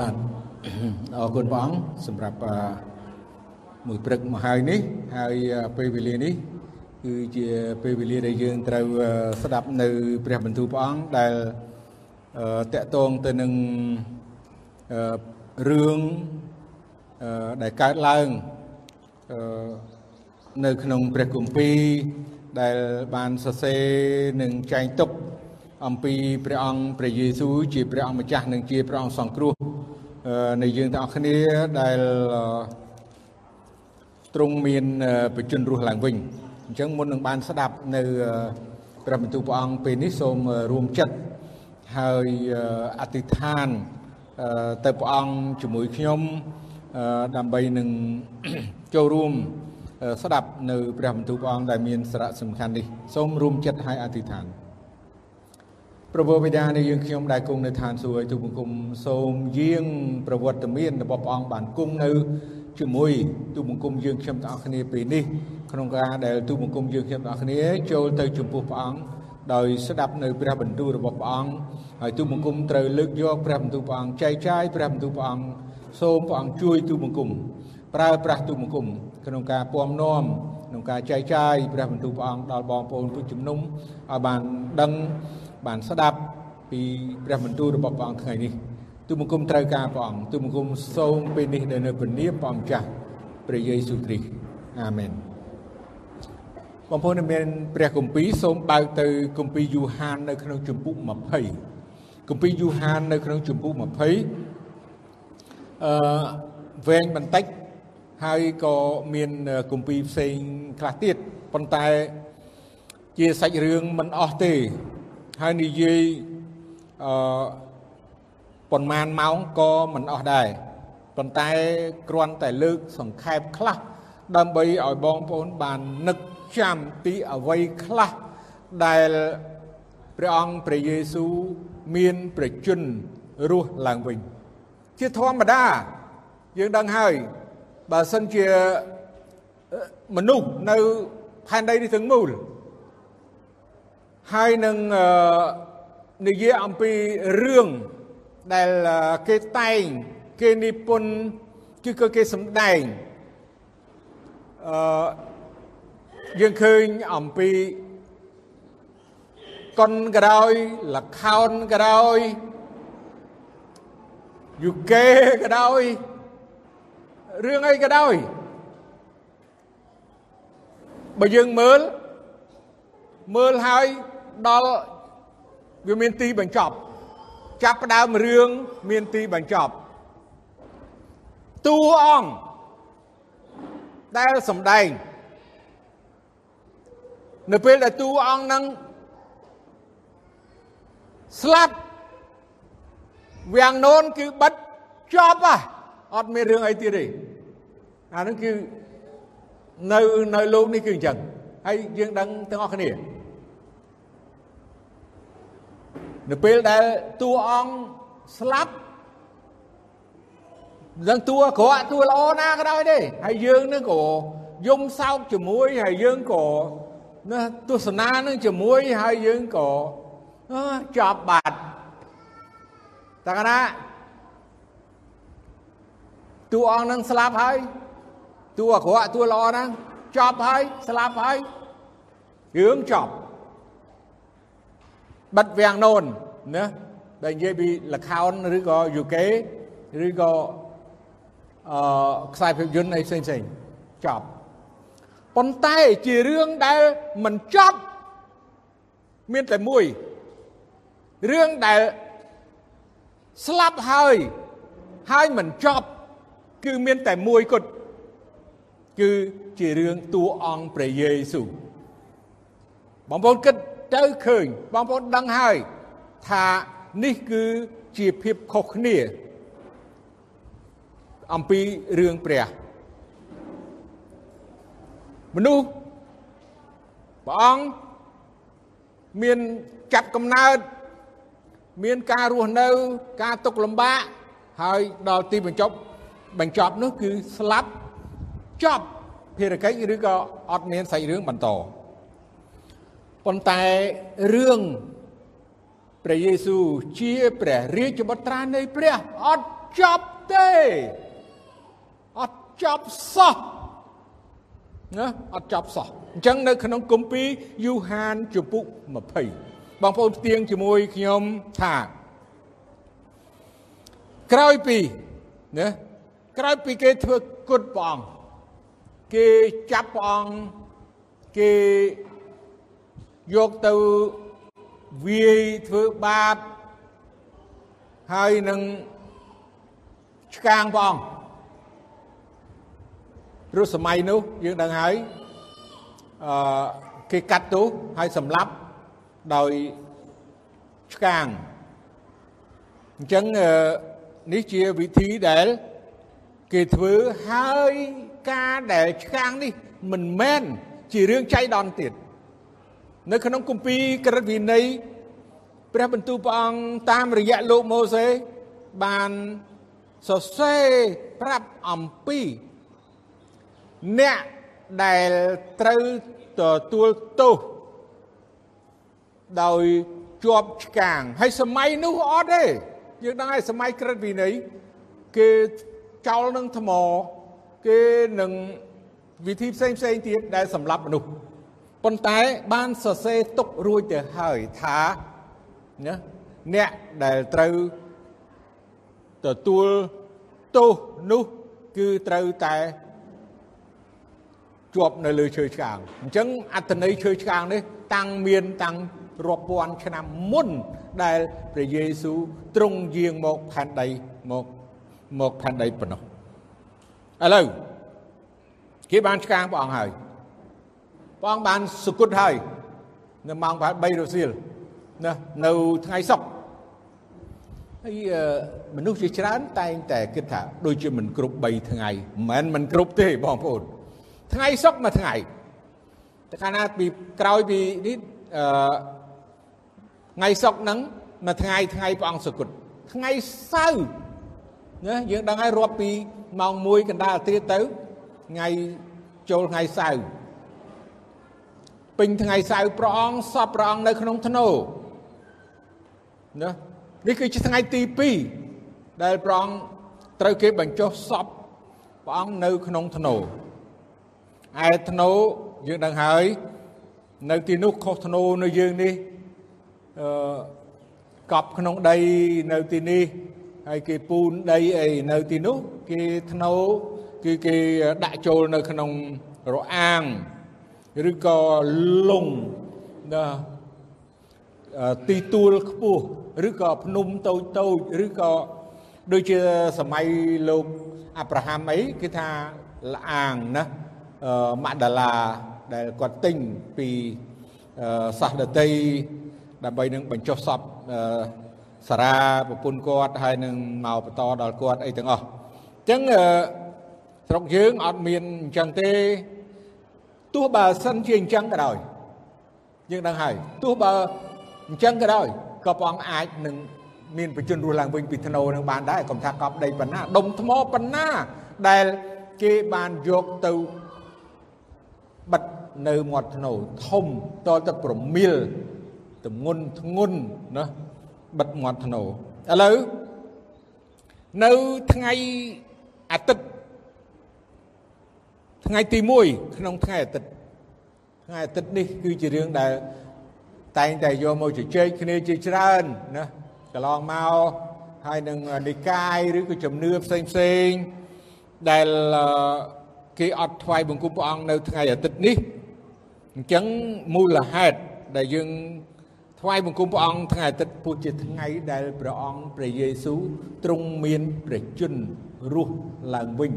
បាទអរគុណព្រះអង្គសម្រាប់មួយព្រឹកមកហើយនេះ ហើយពេលវេលានេះគឺជាពេលវេលាដែលយើងត្រូវស្ដាប់នៅ ព្រះបន្ទូលព្រះអង្គដែលតកតងទៅនឹងរឿងដែលកើតឡើងនៅក្នុងព្រះគម្ពីរដែលបានសរសេរនិងចែងទុក អំពីព្រះអង្គព្រះយេស៊ូវជាព្រះអង្គម្ចាស់និងជាព្រះអង្គសង្គ្រោះនៃយើងទាំងអស់គ្នាដែលទ្រង់មានបជនរស់ឡើងវិញអញ្ចឹងមុននឹងបានស្ដាប់នៅព្រះបន្ទូលព្រះអង្គពេលនេះសូមរួមចិត្តហើយអធិដ្ឋានទៅព្រះអង្គជាមួយខ្ញុំដើម្បីនឹងចូលរួមស្ដាប់នៅព្រះបន្ទូលព្រះអង្គដែលមានសារៈសំខាន់នេះសូមរួមចិត្តហើយអធិដ្ឋាន ព្រះបិតានៃយើងខ្ញុំដែលគង់នៅឋានសួគ៌ទូបង្គំសូមយាងប្រវត្តិមានរបស់ព្រះអង្គបានគង់នៅជាមួយទូបង្គំយើងខ្ញុំទាំងអស់គ្នាពេលនេះក្នុងការដែលទូបង្គំយើងខ្ញុំទាំងអស់គ្នាចូលទៅចំពោះព្រះអង្គដោយស្ដាប់នៅព្រះបន្ទូលរបស់ព្រះអង្គហើយទូបង្គំត្រូវលើកយកព្រះបន្ទូលព្រះអង្គចែកចាយព្រះបន្ទូលព្រះអង្គសូមព្រះអង្គជួយទូបង្គំប្រើប្រាស់ទូបង្គំក្នុងការពំនាំក្នុងការចែកចាយព្រះបន្ទូលព្រះអង្គដល់បងប្អូនពុទ្ធជំនុំឲ្យបានដឹង បានស្ដាប់ពីព្រះបន្ទូលរបស់ព្រះអង្គថ្ងៃនេះទូបង្គំត្រូវការព្រះអង្គទូបង្គំសូមពេលនេះនៅព្រះនាមព្រះម្ចាស់ព្រះយេស៊ូវគ្រីស្ទអាមែនបងប្អូនមានព្រះគម្ពីរសូមបើកទៅគម្ពីរយូហាននៅក្នុងជំពូក20គម្ពីរយូហាននៅក្នុងជំពូក20អឺវែងបន្តិចហើយក៏មានគម្ពីរផ្សេងខ្លះទៀតប៉ុន្តែជាសាច់រឿងមិនអស់ទេ ហើយនិយាយអឺប៉ុន្មានម៉ោងក៏មិនអស់ដែរប៉ុន្តែគ្រាន់តែលើកសង្ខេបខ្លះដើម្បីឲ្យបងប្អូនបាននឹកចាំពីអ្វីខ្លះដែលព្រះអង្គព្រះយេស៊ូវមានប្រជញ្ញរស់ឡើងវិញ ជាធម្មតាយើងដឹងហើយបើសិនជាមនុស្សនៅផែនដីនេះទាំងមូល ហើយនឹងនិយាយអំពីរឿងដែលគេតែងគេនិពន្ធគឺក៏គេសម្ដែងអឺយើងឃើញអំពីកុនក៏ដោយលខោនក៏ដោយយូកេក៏ដោយរឿងអីក៏ដោយបើយើងមើលមើលហើយ ដល់វាមានទីបញ្ចប់ ចាប់ផ្ដើមរឿងមានទីបញ្ចប់តួអង្គដែលសំដែងនៅពេលដែលតួអង្គនឹងស្លាប់វាំងនោនគឺបិទចប់ហ่ะអត់មានរឿងអីទៀតទេអានឹងគឺនៅនៅលោកនេះគឺអញ្ចឹងហើយយើងដឹងទាំងអស់គ្នា នៅពេលដែលតួអង្គស្លាប់នឹងតួអាក្រក់តួល្អណាក៏ដោយទេហើយយើងនឹងក៏យំសោកជាមួយហើយយើងក៏ណាទស្សនានឹងជាមួយហើយយើងក៏ចប់បាត់តើកណាតួអង្គនឹងស្លាប់ហើយតួអាក្រក់តួល្អហ្នឹងចប់ហើយស្លាប់ហើយរឿងចប់ បិទវាំងនោនណាដែលនិយាយពីលខោនឬក៏យូកេឬក៏អឺខ្សែភាពយន្តអីផ្សេងផ្សេងចប់ប៉ុន្តែជារឿងដែលមិនចប់មានតែមួយរឿងដែលស្លាប់ហើយហើយមិនចប់ គឺមានតែមួយគត់គឺជារឿងតួអង្គព្រះយេស៊ូវបងប្អូនគិត ទៅឃើញបងប្អូនដឹងហើយថានេះគឺជាភាពខុសគ្នា អំពីរឿងព្រះមនុស្សព្រះអង្គមានចាត់កំណើតមានការរស់នៅ ការទុកលំបាកហើយដល់ទីបញ្ចប់បញ្ចប់នោះគឺស្លាប់ចប់ភារកិច្ចឬក៏អត់មានសាច់រឿងបន្ត ប៉ុន្តែរឿងព្រះយេស៊ូវជាព្រះរាជបុត្រានៃព្រះអត់ចប់ទេអត់ចប់សោះណាអត់ចប់សោះអញ្ចឹងនៅក្នុងគម្ពីរយូហានជំពូក20បងប្អូនផ្ទៀងជាមួយខ្ញុំថាក្រោយពីណាក្រោយពីគេធ្វើគុតព្រះអង្គគេចាប់ព្រះអង្គគេ យកទៅវាយធ្វើបាបហើយនឹងឆ្កាងព្រះអង្គព្រោះសម័យនោះយើងដឹងហើយអឺគេកាត់ទោសហើយសម្លាប់ដោយឆ្កាងអញ្ចឹងនេះជាវិធីដែលគេធ្វើហើយការដែលឆ្កាងនេះមិនមែនជារឿងចៃដន្យទៀត នៅក្នុងគម្ពីរក្រឹតវិន័យព្រះបន្ទូលព្រះអង្គតាមរយៈលោកម៉ូសេបានសរសេរប្រាប់អំពីអ្នកដែលត្រូវទទួលទោសដោយជាប់ឆ្កាងហើយសម័យនោះអត់ទេយើងដឹងហើយសម័យក្រឹតវិន័យគេចោលនឹងថ្មគេនឹងវិធីផ្សេងផ្សេងទៀតដែលសម្រាប់មនុស្ស ប៉ុន្តែបានសរសេរទុករួចទៅហើយថាណាអ្នកដែលត្រូវទទួលទោសនោះគឺត្រូវតែជាប់នៅលើឈើឆ្កាងអញ្ចឹងអត្តន័យឈើឆ្កាងនេះ តាំងមានតាំងរាប់ពាន់ឆ្នាំមុនដែលព្រះយេស៊ូវទ្រង់យាងមកផែនដីមកមកផែនដីប៉ុណ្ណោះឥឡូវគេបានឆ្កាងព្រះអង្គហើយ ព្រះអង្គបានសុគតហើយនៅម៉ោងប្រហែល3រសៀលណានៅថ្ងៃសុក្រហើយមនុស្សជាច្រើនតែងតែគិតថាដូចជាមិនគ្រប់3ថ្ងៃមិនមែនមិនគ្រប់ទេបងប្អូនថ្ងៃសុក្រមួយថ្ងៃតែកាលណាពីក្រោយពីនេះអឺថ្ងៃសុក្រហ្នឹងមួយថ្ងៃថ្ងៃព្រះអង្គសុគតថ្ងៃសៅរ៍ណាយើងដឹងហើយរាប់ពីម៉ោង1កណ្ដាលអាទិត្យទៅថ្ងៃចូលថ្ងៃសៅរ៍ ពេញថ្ងៃសៅរ៍ព្រះអង្គសពព្រះអង្គនៅក្នុងធ្នូណានេះគឺជាថ្ងៃទី2ដែលព្រះអង្គត្រូវគេបញ្ចុះសពព្រះអង្គនៅក្នុងធ្នូឯធ្នូយើងដឹងហើយនៅទីនោះខុសធ្នូនៅយើងនេះអឺកប់ក្នុងដីនៅទីនេះហើយគេពូនដីអីនៅទីនោះគេធ្នូគឺគេដាក់ចូលនៅក្នុងរអាង ឬក៏លងណាទីទួលខ្ពស់ឬក៏ភ្នំតូចតូចឬក៏ដូចជាសម័យលោកអាប់រ៉ាហាំអីគេថាលអាងណាម៉ាដាឡាដែលគាត់ទិញពីសាសដតីដើម្បីនឹងបញ្ចុះសពសារាប្រពន្ធគាត់ហើយនឹងមកបន្តដល់គាត់អីទាំងអស់អញ្ចឹងស្រុកយើងអត់មានអញ្ចឹងទេ ទោះបើសិនជាអញ្ចឹងក៏ដោយយើងដឹងហើយទោះបើអញ្ចឹងក៏ដោយក៏ព្រះអង្គអាចនឹងមានបជនរស់ឡើងវិញពីធ្នូនឹងបានដែរកុំថាកប់ដីប៉ុណ្ណាដុំថ្មប៉ុណ្ណាដែលគេបានយកទៅបិទនៅមាត់ធ្នូធំតទៅប្រមៀលទងន់ធ្ងន់ណាបិទមាត់ធ្នូឥឡូវនៅថ្ងៃអាទិត្យ ថ្ងៃទី1ក្នុងថ្ងៃអាទិត្យថ្ងៃអាទិត្យនេះគឺជារឿងដែលតែងតែយកមកជជែកគ្នាជាច្រើនណាកន្លងមកហើយនឹងនិកាយឬក៏ជំនឿផ្សេងផ្សេងដែលគេអត់ថ្វាយបង្គំព្រះអង្គនៅថ្ងៃអាទិត្យនេះអញ្ចឹងមូលហេតុដែលយើងថ្វាយបង្គំព្រះអង្គថ្ងៃអាទិត្យពុះជាថ្ងៃដែលព្រះអង្គព្រះយេស៊ូវទ្រង់មានព្រះជន្មរស់ឡើងវិញ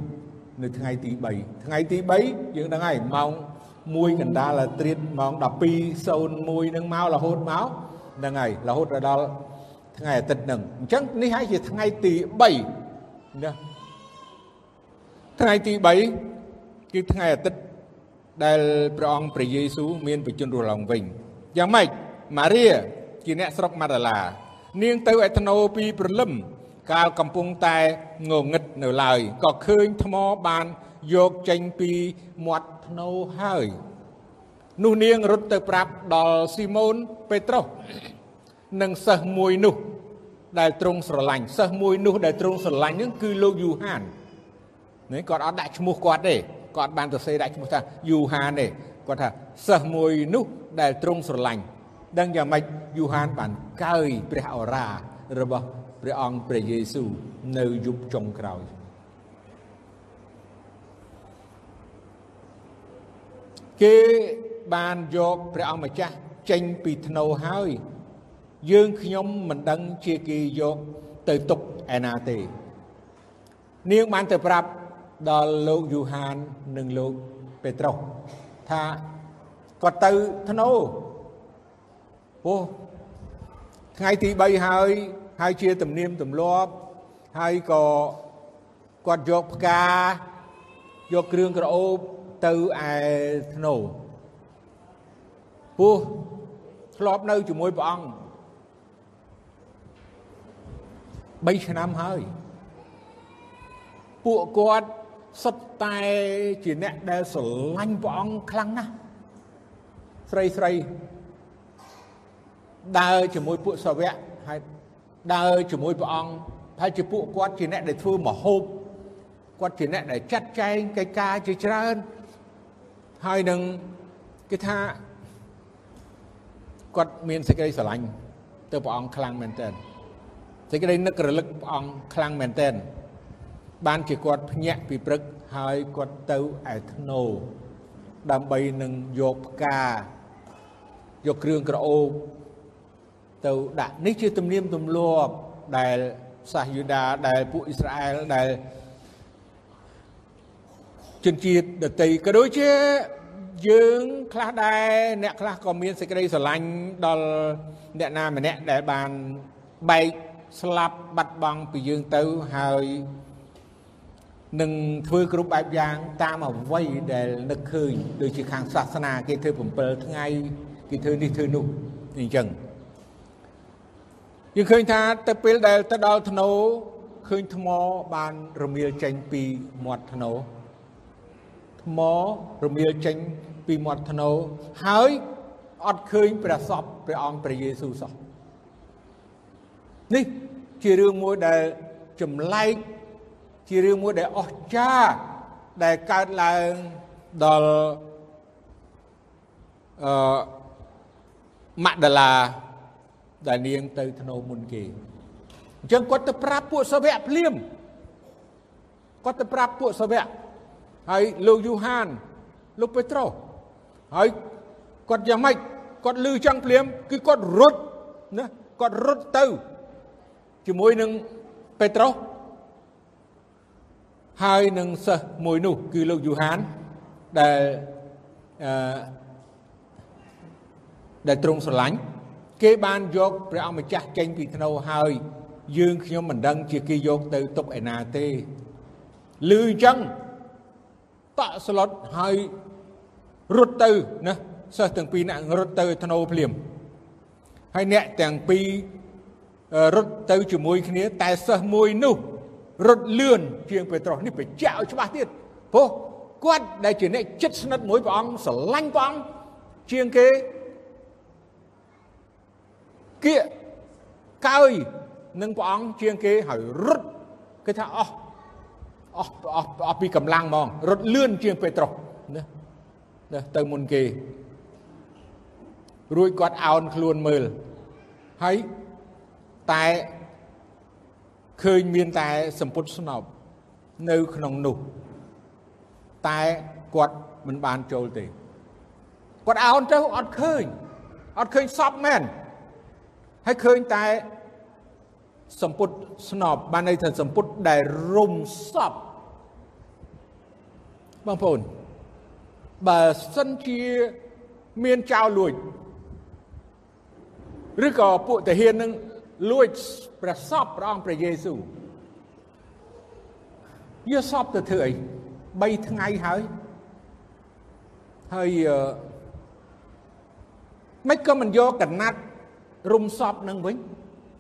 នៅថ្ងៃទី3ថ្ងៃទី3យើងដឹងហើយម៉ោង1កណ្ដាលត្រៀតម៉ោង12:01នឹងមករហូតមកហ្នឹងហើយរហូតដល់ថ្ងៃអាទិត្យហ្នឹងអញ្ចឹងនេះហើយជាថ្ងៃទី3ណាថ្ងៃទី3គឺថ្ងៃអាទិត្យដែលព្រះអង្គព្រះយេស៊ូវមានបជនរស់ឡើងវិញយ៉ាងម៉េចម៉ារីជាអ្នកស្រុកម៉ាដាឡានាងទៅឯធ្នូពីព្រលឹម កាលកំពុងតែងងឹតនៅឡើយក៏ឃើញថ្មបានយកចេញពីមាត់ធ្នូហើយនោះនាងរត់ទៅប្រាប់ដល់ស៊ីម៉ូនពេត្រុសនិងសិស្សមួយនោះ ដែលទ្រង់ស្រឡាញ់សិស្សមួយនោះដែលទ្រង់ស្រឡាញ់ហ្នឹងគឺលោកយូហាននេះគាត់អត់ដាក់ឈ្មោះគាត់ទេគាត់បានទៅសេដាក់ឈ្មោះថាយូហានទេគាត់ថាសិស្សមួយនោះដែលទ្រង់ស្រឡាញ់ដឹងយ៉ាងម៉េចយូហានបានកើយព្រះអរ៉ារបស់ ព្រះអង្គព្រះយេស៊ូវនៅយុគចុងក្រោយគេបានយកព្រះអង្គម្ចាស់ចេញពីធ្នូហើយ យើងខ្ញុំមិនដឹងជាគេយកទៅទុកឯណាទេ នាងបានទៅប្រាប់ដល់លោកយូហាននិងលោកពេត្រុសថាគាត់ទៅធ្នូពោះថ្ងៃទី3ហើយ ហើយជាទំនៀមទម្លាប់ហើយក៏គាត់យកផ្កាយកគ្រឿងក្រអូបទៅឯធ្នូពោះធ្លាប់នៅជាមួយព្រះអង្គ3ឆ្នាំហើយពួកគាត់សុទ្ធតែជាអ្នកដែលស្រឡាញ់ព្រះអង្គខ្លាំងណាស់ស្រីស្រីដើរជាមួយពួកសាវកហើយ ដើរជាមួយព្រះអង្គហើយជាពួកគាត់ជាអ្នកដែលធ្វើមហូបគាត់ជាអ្នកដែលចាត់ចែងកិច្ចការជាច្រើនហើយនឹងគេថាគាត់មានសេចក្តីស្រឡាញ់ទៅព្រះអង្គខ្លាំងមែនទែនសេចក្តីនឹករលឹកព្រះអង្គខ្លាំងមែនទែនបានជាគាត់ភ្ញាក់ពីព្រឹកហើយគាត់ទៅឯធ្នូដើម្បីនឹងយកផ្កាយកគ្រឿងក្រអូប ទៅដាក់នេះជាទំនៀមទម្លាប់ដែលសាសយូដាដែលពួកអ៊ីស្រាអែលដែលជនជាតិដតីក៏ដូចជាយើងខ្លះដែរអ្នកខ្លះក៏មានសេចក្តីស្រឡាញ់ដល់អ្នកណាម្នាក់ដែលបានបែកស្លាប់បាត់បង់ពីយើងទៅហើយនឹងធ្វើគ្រប់បែបយ៉ាង តាមអ្វីដែលនឹកឃើញដូចជាខាងសាសនាគេធ្វើ7ថ្ងៃគេធ្វើនេះធ្វើនោះអញ្ចឹង យើងឃើញថាទៅពេលដែលទៅដល់ធ្នូឃើញថ្មបានរមៀលចេញពីមាត់ធ្នូថ្មរមៀលចេញពីមាត់ធ្នូហើយអត់ឃើញព្រះសពព្រះអង្គព្រះយេស៊ូវសោះនេះជារឿងមួយដែលចម្លែកជារឿងមួយដែលអស្ចារ្យដែលកើតឡើងដល់អឺម៉ាក់ដាឡា ដែលនាងទៅធ្នូមុនគេអញ្ចឹងគាត់ទៅប្រាប់ពួកសាវកភ្លាមគាត់ទៅប្រាប់ពួកសាវកហើយលោកយូហានលោកពេត្រុសហើយគាត់យ៉ាងម៉េចគាត់លឺចង់ភ្លាមគឺគាត់រត់ណាគាត់រត់ទៅជាមួយនឹងពេត្រុសហើយនឹងសិស្សមួយនោះ គឺលោកយូហានដែលអឺដែលទ្រង់ស្រឡាញ់ គេបានយកព្រះអង្គម្ចាស់ចេញពីធ្នូហើយយើងខ្ញុំមិនដឹងជាគេយកទៅទុកឯណាទេឮអញ្ចឹងតក់ស្លុតហើយរត់ទៅណាសិស្សទាំងពីរនាក់រត់ទៅធ្នូភ្លាមហើយអ្នកទាំងពីររត់ទៅជាមួយគ្នាតែសិស្សមួយនោះរត់លឿនជាងពេត្រុសនេះបញ្ជាក់ឲ្យច្បាស់ទៀតព្រោះគាត់ដែលជាអ្នកចិត្តស្និទ្ធមួយព្រះអង្គស្រឡាញ់ព្រះអង្គជាងគេ គៀកកើយនឹងព្រះអង្គជាងគេហើយរត់គេថាអស់អស់អស់អស់ពីកម្លាំងហ្មងរត់លឿនជាងពេត្រុសណាណាទៅមុនគេរួចគាត់អោនខ្លួនមើលហើយតែឃើញមានតែសម្ពុតស្នប់នៅក្នុងនោះតែគាត់មិនបានចូលទេគាត់អោនទៅអត់ឃើញអត់ឃើញសពមែន ហើយឃើញតែសម្ពុតស្នប់បានន័យថាសម្ពុតដែលរុំសពបងប្អូនបើសិនជាមានចៅលួចឬក៏ពួកតាហាននឹងលួចព្រះសពព្រះអង្គព្រះយេស៊ូវយកសពទៅធ្វើអី3ថ្ងៃហើយហើយមិនក៏មិនយកកណាត់ រុំសពនឹងវិញ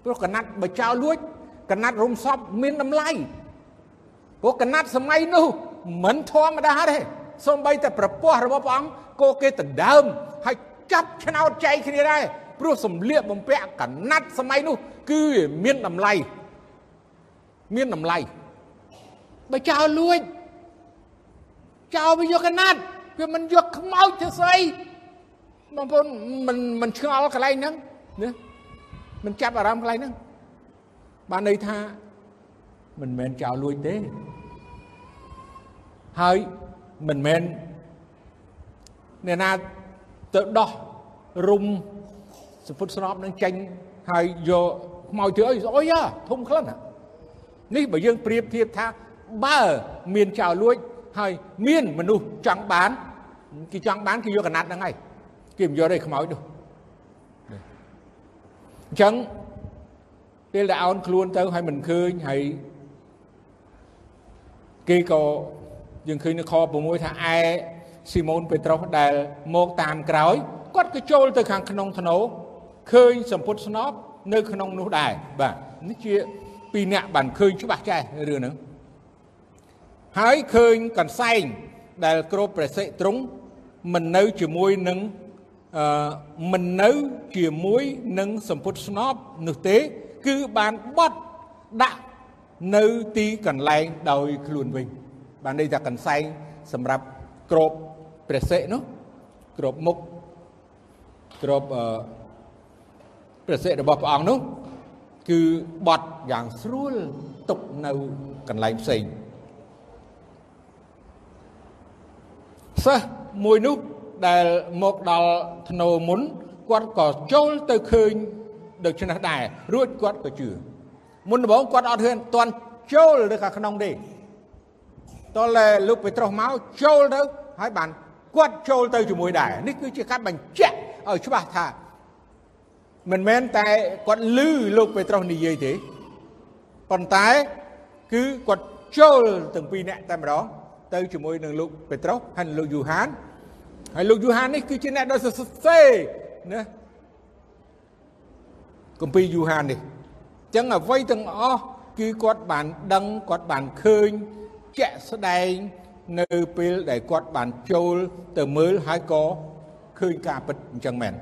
ព្រោះកណាត់បើចោលលួចកណាត់រុំសពមានតម្លៃព្រោះកណាត់សម័យនោះមិនធម្មតាទេសូម្បីតែប្រពោះរបស់ព្រះអង្គក៏គេដណ្ដើមហើយចាប់ឆ្នោតចែកគ្នាដែរព្រោះសម្លៀកបំពាក់កណាត់សម័យនោះ គឺមានតម្លៃមានតម្លៃបើចោលលួចចោលវាយកកណាត់វាមិនយកខ្មោចទៅស្អីបងប្អូនមិនមិនឆ្ងល់កន្លែងហ្នឹង ណាមិនចាប់អារម្មណ៍កន្លែងហ្នឹងបានន័យថាមិនមែនចោលលួចទេហើយមិនមែនអ្នកណាទៅដោះរុំសពុតស្នប់នឹងចេញហើយយកខ្មោចធ្វើអីស្អុយធំក្លិននេះបើយើងប្រៀបធៀបថាបើមានចោលលួចហើយមានមនុស្សចង់បានគេចង់បានគេយកកណាត់ហ្នឹងហើយគេមិនយកទេខ្មោចនោះ អញ្ចឹងពេលដែលអោនខ្លួនទៅហើយមិនឃើញហើយគេក៏យើងឃើញនៅខ6ថាឯស៊ីម៉ូនពេត្រុសដែលមកតាមក្រោយគាត់ក៏ចូលទៅខាងក្នុងធ្នូឃើញសម្ពុតស្នប់នៅក្នុងនោះដែរបាទនេះជាពីរអ្នកបានឃើញច្បាស់ចេះរឿងហ្នឹងហើយឃើញកន្សែងដែលគ្របព្រះសិទ្រង់មិននៅជាមួយនឹងអឺ មិននៅជាមួយនឹងសម្ពុតស្នប់នោះទេ គឺបានបត់ដាក់នៅទីកន្លែងដោយខ្លួនវិញ បានន័យថាកន្សែងសម្រាប់គ្របព្រះសិនោះគ្របមុខគ្របអឺព្រះសិរបស់ព្រះអង្គនោះ គឺបត់យ៉ាងស្រួលទុកនៅកន្លែងផ្សេងសិស្សមួយនោះ ដែលមកដល់ធ្នោមុនគាត់ក៏ចូលទៅឃើញដូច្នេះដែររួចគាត់ក៏ជឿមុនដំបូងគាត់អត់ហ៊ានទាន់ចូលទៅខាងក្នុងទេតលលោកពេត្រុសមកចូលទៅហើយបានគាត់ចូលទៅជាមួយដែរនេះគឺជាការបញ្ជាក់ឲ្យច្បាស់ថាមិនមែនតែគាត់លឺលោកពេត្រុសនិយាយទេប៉ុន្តែគឺគាត់ចូលទាំងពីរនាក់តែម្ដងទៅជាមួយនឹងលោកពេត្រុសហើយលោកយូហាន ហើយលោកយូហាននេះគឺជាអ្នកដែលសរសេរណាគម្ពីរយូហាននេះអញ្ចឹងអ្វីទាំងអស់គឺគាត់បានដឹងគាត់បានឃើញជាក់ស្ដែងនៅពេលដែលគាត់បានចូលទៅមើលហើយក៏ឃើញការពិតអញ្ចឹងមែន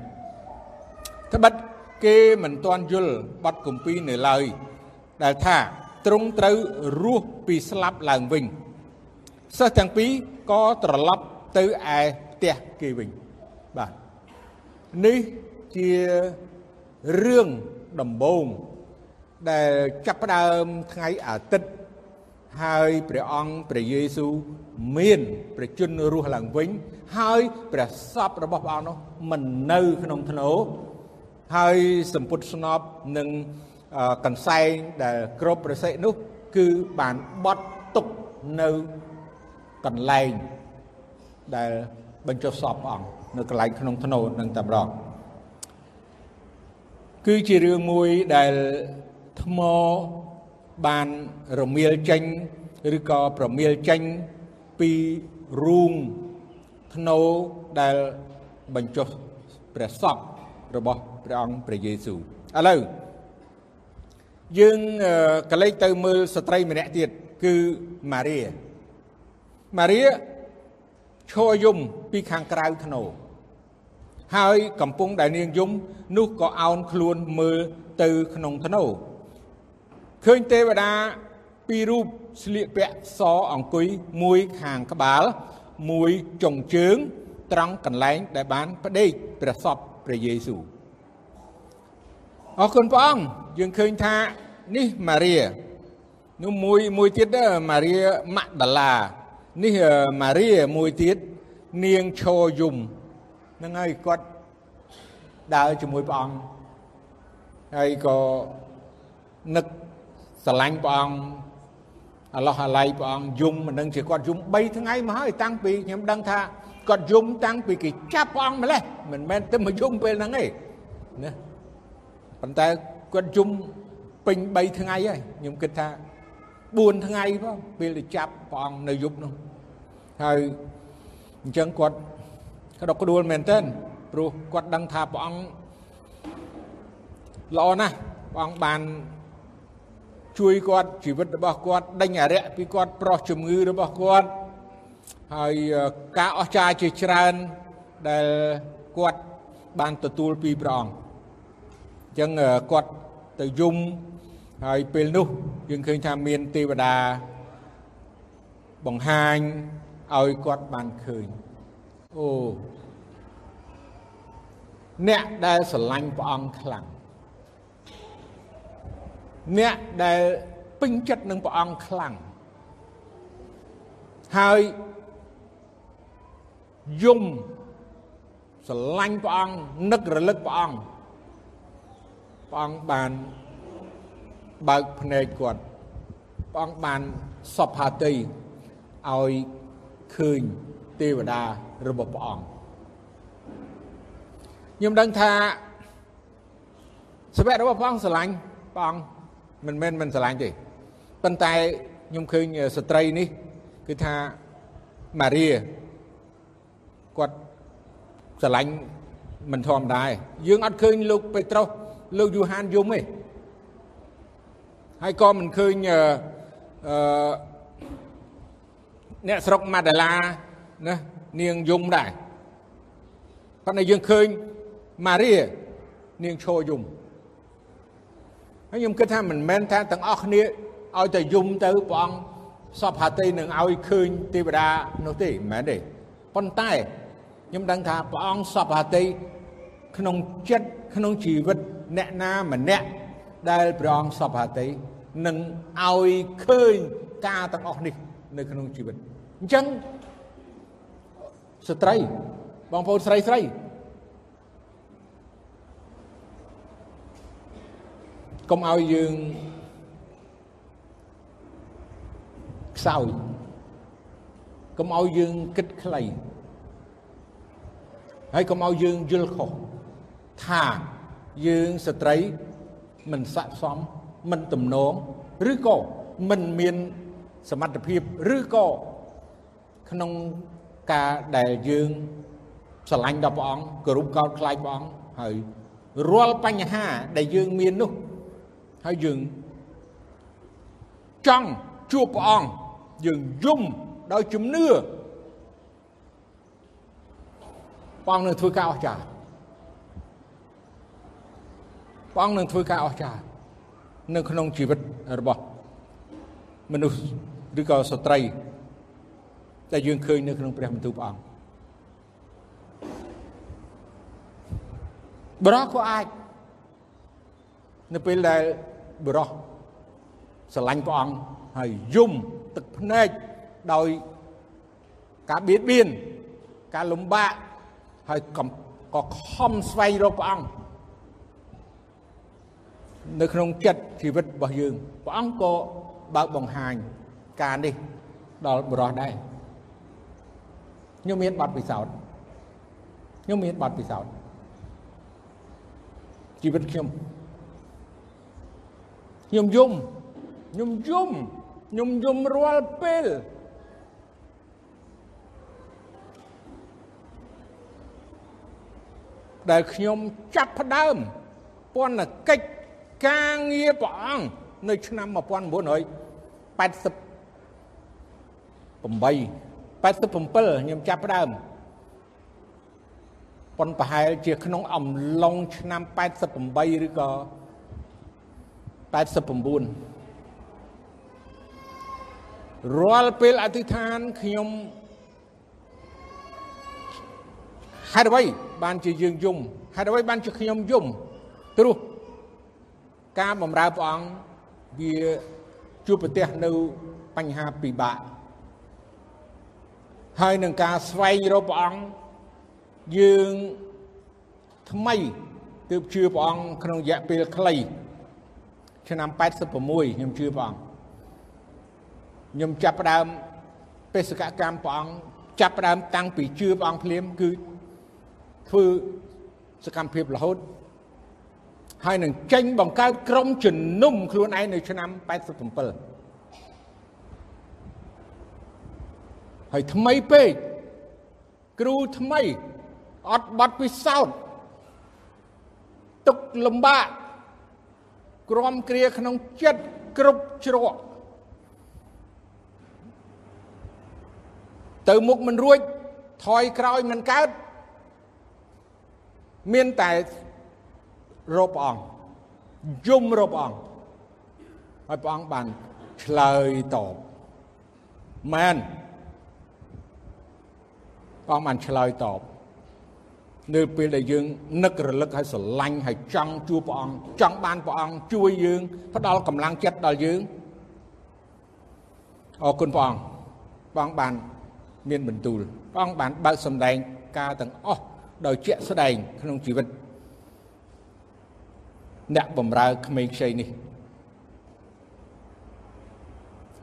ត្បិតគេមិនទាន់យល់បទគម្ពីរនៅឡើយដែលថាទ្រង់ត្រូវរស់ពីស្លាប់ឡើងវិញសិស្សទាំងពីរក៏ត្រឡប់ទៅឯ ផ្ទះគេវិញបាទនេះជារឿងដំបូងដែលចាប់ផ្ដើមថ្ងៃអាទិត្យហើយព្រះអង្គព្រះយេស៊ូវមានព្រះជន្មរស់ឡើងវិញ ហើយព្រះសពរបស់ព្រះអង្គនោះមិននៅក្នុងធ្នូហើយសម្ពុតស្នប់នឹងកន្សែងដែលគ្របប្រសិទ្ធនោះ គឺបានបត់ទុកនៅកន្លែងដែល បញ្ចុះសពព្រះអង្គនៅកន្លែងក្នុងធ្នូនឹងតែម្ដងគឺជារឿងមួយដែលថ្មបានរមៀលចេញឬក៏ប្រមៀលចេញពីរូងធ្នូដែលបញ្ចុះព្រះសពរបស់ព្រះអង្គព្រះយេស៊ូវឥឡូវយើងកលេចទៅមើលស្ត្រីម្នាក់ទៀតគឺម៉ារីម៉ារី ឈរយំពីខាងក្រៅធ្នូហើយកំពុងដែលនាងយំនោះក៏អោនខ្លួនមើលទៅក្នុងធ្នូឃើញទេវតាពីររូបស្លៀកពាក់សអង្គុយមួយខាងក្បាល មួយចុងជើង ត្រង់កន្លែងដែលបានផ្ដេកព្រះសពព្រះយេស៊ូវអរគុណព្រះអង្គយើងឃើញថានេះម៉ារីនោះមួយមួយទៀតម៉ារីម៉ាក់ដាឡា នេះម៉ារីមួយទៀតនាងឈរយំហ្នឹងហើយគាត់ដើរជាមួយព្រះអង្គហើយក៏នឹកស្រឡាញ់ព្រះអង្គអឡោះអាល័យព្រះអង្គយំមិនដឹងជាគាត់យំ3ថ្ងៃមកហើយតាំងពីខ្ញុំដឹងថាគាត់យំតាំងពីគេចាប់ព្រះអង្គម្លេះមិនមែនទៅមកយំពេលហ្នឹងទេណាប៉ុន្តែគាត់យំពេញ3ថ្ងៃហើយខ្ញុំគិតថា4ថ្ងៃផងពេលទៅចាប់ព្រះអង្គនៅយប់នោះ ហើយអញ្ចឹងគាត់ក្តុកក្តួលមែនទែនព្រោះគាត់ដឹងថាព្រះអង្គល្អណាស់ព្រះអង្គបានជួយគាត់ជីវិតរបស់គាត់ដេញអរិយពីគាត់ប្រោះជំងឺរបស់គាត់ហើយការអស្ចារ្យជាច្រើនដែលគាត់បានទទួលពីព្រះអង្គអញ្ចឹងគាត់ទៅយំហើយពេលនោះយើងឃើញថាមានទេវតាបង្ហាញ ឲ្យគាត់បានឃើញអូអ្នកដែលស្រឡាញ់ព្រះអង្គខ្លាំងអ្នកដែលពេញចិត្តនឹងព្រះអង្គខ្លាំងហើយយំស្រឡាញ់ព្រះអង្គនឹករលឹកព្រះអង្គព្រះអង្គបានបើកភ្នែកគាត់ព្រះអង្គបានសពហាតីឲ្យ ឃើញទេវតារបស់ព្រះអង្គខ្ញុំដឹងថាសវៈរបស់ព្រះអង្គស្រឡាញ់ព្រះអង្គមិនមែនមិនស្រឡាញ់ទេប៉ុន្តែខ្ញុំឃើញស្ត្រីនេះគឺថាម៉ារីគាត់ស្រឡាញ់មិនធម្មតាយើងអត់ឃើញលោកពេត្រុសលោកយូហានយំទេហើយក៏មិនឃើញអឺ អ្នកស្រុកម៉ាដាឡាណានាងយំដែរប៉ុន្តែយើងឃើញម៉ារីនាងឈរយំហើយខ្ញុំគិតថាមិនមែនថាទាំងអស់គ្នាឲ្យតែយំទៅព្រះអង្គសពហាតីនឹងឲ្យឃើញទេវតានោះទេមិនមែនទេប៉ុន្តែខ្ញុំដឹងថាព្រះអង្គសពហាតីក្នុងចិត្តក្នុងជីវិតអ្នកណាម្នាក់ដែលព្រះអង្គសពហាតីនឹងឲ្យឃើញការទាំងអស់នេះ នៅក្នុងជីវិតអញ្ចឹងស្ត្រីបងប្អូនស្រីស្រីកុំឲ្យយើងខ្សោយកុំឲ្យយើងគិតខ្លីហើយកុំឲ្យយើងយល់ខុសថាយើងស្ត្រីមិនស័ក្តិសមមិនទំនងឬក៏មិនមាន សមត្ថភាពឬក៏ក្នុងការដែលយើងស្រឡាញ់ដល់ព្រះអង្គគោរពកោតខ្លាចព្រះអង្គហើយរាល់បញ្ហាដែលយើងមាននោះហើយយើងចង់ជួបព្រះអង្គយើងយំដោយជំនឿព្រះអង្គនឹងធ្វើការអស្ចារ្យព្រះអង្គនឹងធ្វើការអស្ចារ្យនៅក្នុងជីវិតរបស់មនុស្ស ឬក៏ស្ត្រីដែលយើងឃើញនៅក្នុងព្រះបន្ទូលព្រះអង្គបរោះក៏អាចនៅពេលដែលបរោះស្រឡាញ់ព្រះអង្គហើយយំទឹកភ្នែកដោយការបៀតបៀនការលំបាកហើយក៏ខំស្វែងរកព្រះអង្គនៅក្នុងចិត្តជីវិតរបស់យើងព្រះអង្គក៏បើកបង្ហាញ ការនេះដល់បរោះដែរខ្ញុំមានបទពិសោធន៍ខ្ញុំមានបទពិសោធន៍ជីវិតខ្ញុំខ្ញុំយំខ្ញុំយំខ្ញុំយំរាល់ពេលដែលខ្ញុំចាប់ផ្ដើមពន្ធកិច្ចការងារព្រះអង្គនៅឆ្នាំ 1988 87ខ្ញុំចាប់ផ្ដើមប៉ុនប្រហែលជាក្នុងអំឡុងឆ្នាំ88ឬក៏89រាល់ពេលអធិដ្ឋានខ្ញុំហេតុអ្វីបានជាយើងយំហេតុអ្វីបានជាខ្ញុំយំព្រោះការបំរើព្រះអង្គវាជួបប្រទះនៅបញ្ហាពិបាក ហើយនឹងការស្វែងរកព្រះអង្គយើងថ្មីទើបជឿព្រះអង្គក្នុងរយៈពេលខ្លីឆ្នាំ86ខ្ញុំជឿព្រះអង្គខ្ញុំចាប់ផ្ដើមបេសកកម្មព្រះអង្គចាប់ផ្ដើមតាំងពីជឿព្រះអង្គភ្លាមគឺធ្វើសកម្មភាពរហូតហើយនឹងចេញបង្កើតក្រុមជំនុំខ្លួនឯងនៅឆ្នាំ87 ហើយថ្មីពេកគ្រូថ្មីអត់បាត់ពិសោធន៍ទុកលំបាកក្រំគ្រាក្នុងចិត្តគ្រប់ជ្រក់ទៅមុខមិនរួចថយក្រោយមិនកើតមានតែរកព្រះអង្គយំរកព្រះអង្គហើយព្រះអង្គបានឆ្លើយតបមែន ព្រះអង្គបានឆ្លើយតបនៅពេលដែលយើងនឹករលឹកឲ្យស្រឡាញ់ឲ្យចង់ជួបព្រះអង្គចង់បានព្រះអង្គជួយយើងផ្ដល់កម្លាំងចិត្តដល់យើងអរគុណព្រះអង្គព្រះអង្គបានមានបន្ទូលព្រះអង្គបានបើកសម្ដែងការទាំងអស់ដោយជាក់ស្ដែងក្នុងជីវិតអ្នកបំរើក្មេងខ្ចីនេះ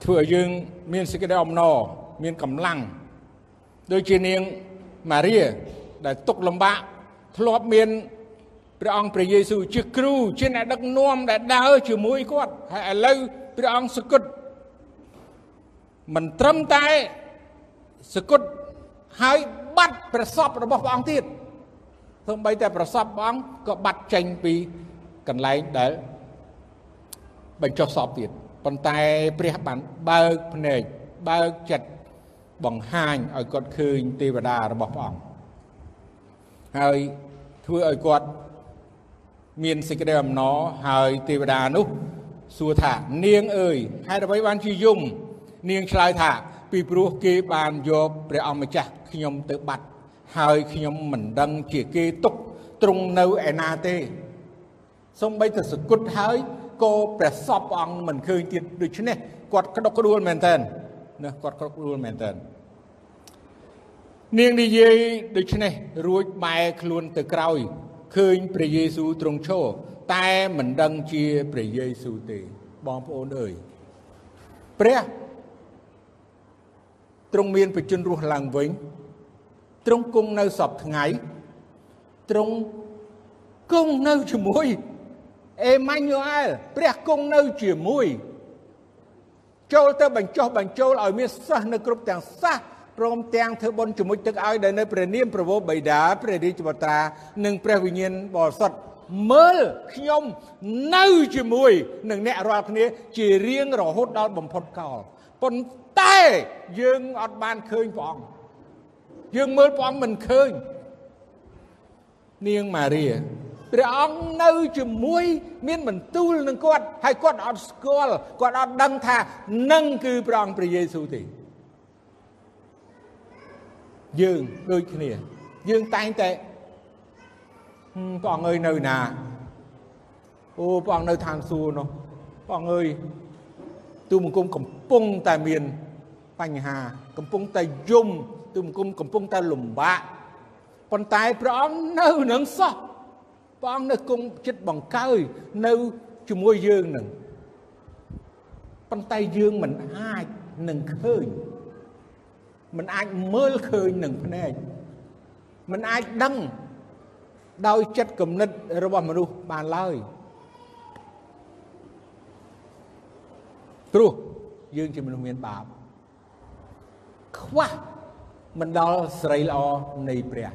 ធ្វើឲ្យយើងមានសេចក្តីអំណរមានកម្លាំង ដូចជានាងម៉ារីដែលទុកលំបាកធ្លាប់មានព្រះអង្គព្រះយេស៊ូវជាគ្រូជាអ្នកដឹកនាំដែលដើរជាមួយគាត់ហើយឥឡូវព្រះអង្គសគត់មិនត្រឹមតែសគត់ហើយបាត់ប្រសពរបស់ព្រះអង្គទៀតសូម្បីតែប្រសពព្រះអង្គក៏បាត់ចេញពីកន្លែងដែលបញ្ចុះសពទៀតប៉ុន្តែព្រះបានបើកភ្នែកបើកចិត្ត បង្ហាញឲ្យគាត់ឃើញទេវតារបស់ព្រះអង្គហើយធ្វើឲ្យគាត់មានសេចក្តីអំណរហើយទេវតានោះសួរថានាងអើយហេតុអ្វីបានជាយំនាងឆ្លើយថា ពីព្រោះគេបានយកព្រះអង្គម្ចាស់ខ្ញុំទៅបាត់ហើយខ្ញុំមិនដឹងជាគេទុកទ្រង់នៅឯណាទេសំបីតែសគុតហើយក៏ព្រះសពព្រះអង្គមិនឃើញទៀតដូច្នេះគាត់ក្តុកក្តួលមែនតើ ណាគាត់ក្តុកក្តួលមែនតើនាងនិយាយដូច្នេះរួចបែរខ្លួនទៅក្រោយឃើញព្រះយេស៊ូវទ្រង់ឈរតែមិនដឹងជាព្រះយេស៊ូវទេបងប្អូនអើយព្រះទ្រង់មានបជនរស់ឡើងវិញទ្រង់គង់នៅសពថ្ងៃទ្រង់គង់នៅជាមួយអេម៉ាញូអែលព្រះគង់នៅជាមួយ ចូលទៅបញ្ចុះបញ្ចូលឲ្យមានសិស្សនៅគ្រប់ទាំងសាសព្រមទាំងធ្វើបុណ្យជាមួយទឹកឲ្យដែលនៅព្រះនាមប្រវោបិតាព្រះរាជបុត្រា និងព្រះវិញ្ញាណបរិសុទ្ធមើលខ្ញុំនៅជាមួយនឹងអ្នករាល់គ្នាជារៀងរហូតដល់បំផុតកលប៉ុន្តែយើងអត់បានឃើញព្រះអង្គយើងមើលព្រះអង្គមិនឃើញនាងម៉ារី ព្រះអង្គនៅជាមួយមានបន្ទូលនឹងគាត់ហើយគាត់អត់ស្គាល់គាត់អត់ដឹងថានឹងគឺព្រះអង្គព្រះយេស៊ូវទេយើងដូចគ្នា យើងតែងតែព្រះអង្គអើយនៅណាអូព្រះអង្គនៅឋានសួគ៌នោះព្រះអង្គអើយទូមង្គមកំពុងតែមានបញ្ហា កំពុងតែយំទូមង្គមកំពុងតែលំបាកប៉ុន្តែព្រះអង្គនៅនឹងសោះ ព្រះអង្គនៅគង់ចិត្តបង្កើយនៅជាមួយយើងនឹងប៉ុន្តែយើងមិនអាចនឹងឃើញមិនអាចមើលឃើញនឹងភ្នែកមិនអាចដឹងដោយចិត្តគំនិតរបស់មនុស្សបានឡើយព្រោះយើងជាមនុស្សមានបាបខ្វះមិនដល់ស្រីល្អនៃព្រះ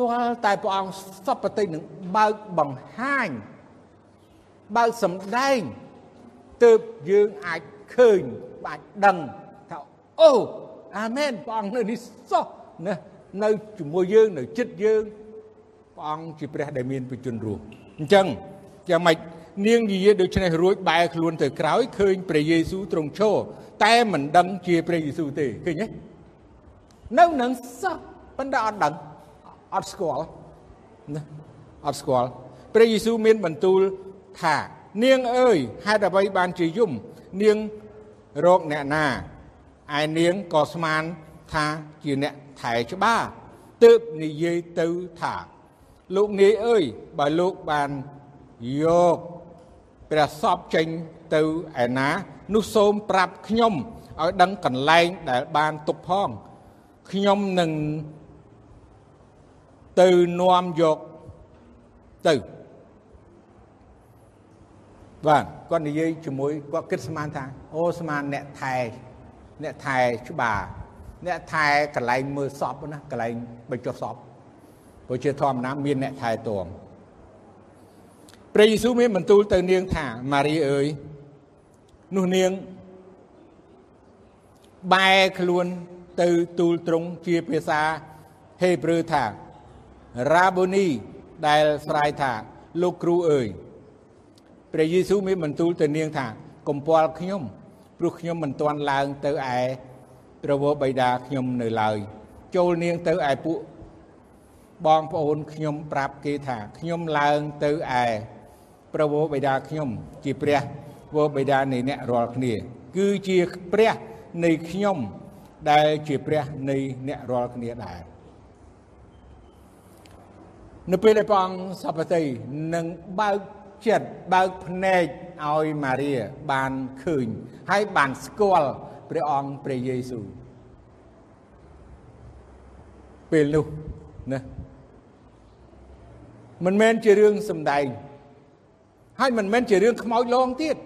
ទាល់តែព្រះអង្គសពតិនឹងបើកបង្ហាញបើកសម្ដែងទើបយើងអាចឃើញអាចដឹងថាអូអាមែនព្រះអង្គនៅនេះសោះណានៅជាមួយយើងនៅចិត្តយើងព្រះអង្គជាព្រះដែលមានបជនរស់អញ្ចឹងយ៉ាងម៉េចនាងនិយាយដូច្នេះរួចបែរខ្លួនទៅក្រោយឃើញព្រះយេស៊ូវទ្រង់ឈរតែមិនដឹងជាព្រះយេស៊ូវទេឃើញទេនៅនឹងសោះប៉ុន្តែអត់ដឹង អត់ស្គាល់ណាអត់ស្គាល់ព្រះយេស៊ូវមានបន្ទូលថានាងអើយហេតុអ្វីបានជាយំនាងរកអ្នកណាឯនាងក៏ស្មានថាជាអ្នកថែច្បារទើបនិយាយទៅថាលោកនាយអើយបើលោកបានយកព្រះសពចេញទៅឯណានោះសូមប្រាប់ខ្ញុំឲ្យដឹងកន្លែងដែលបានទុកផងខ្ញុំនឹង ទៅនាំយកទៅបាទគាត់និយាយជាមួយគាត់គិតស្មានថាអូស្មានអ្នកថែអ្នកថែច្បារអ្នកថែកន្លែងមើលសពណាកន្លែងបញ្ចុះសពព្រោះជាធម្មតាមានអ្នកថែទាំព្រះយេស៊ូវមានបន្ទូលទៅនាងថាម៉ារីអើយនោះនាងបែរខ្លួនទៅទូលត្រង់ជាភាសាហេប្រឺថា រ៉ាបូនីដែលស្រែកថាលោកគ្រូអើយព្រះយេស៊ូវមានបន្ទូលទៅនាងថាកុំពាល់ខ្ញុំព្រោះខ្ញុំមិនទាន់ឡើងទៅឯព្រះវរបិតាខ្ញុំនៅឡើយចូលនាងទៅឯពួកបងប្អូនខ្ញុំប្រាប់គេថាខ្ញុំឡើងទៅឯព្រះវរបិតាខ្ញុំ ជាព្រះវរបិតានៃអ្នករាល់គ្នា គឺជាព្រះនៃខ្ញុំដែលជាព្រះនៃអ្នករាល់គ្នាដែរ នៅពេលដែលព្រះអង្គសពតិនឹងបើកចិត្តបើកភ្នែកឲ្យម៉ារីបានឃើញហើយបានស្គាល់ព្រះអង្គព្រះយេស៊ូវពេលនោះណាមិនមែនជារឿងសំដែងហើយមិនមែនជារឿងខ្មោចលងទៀត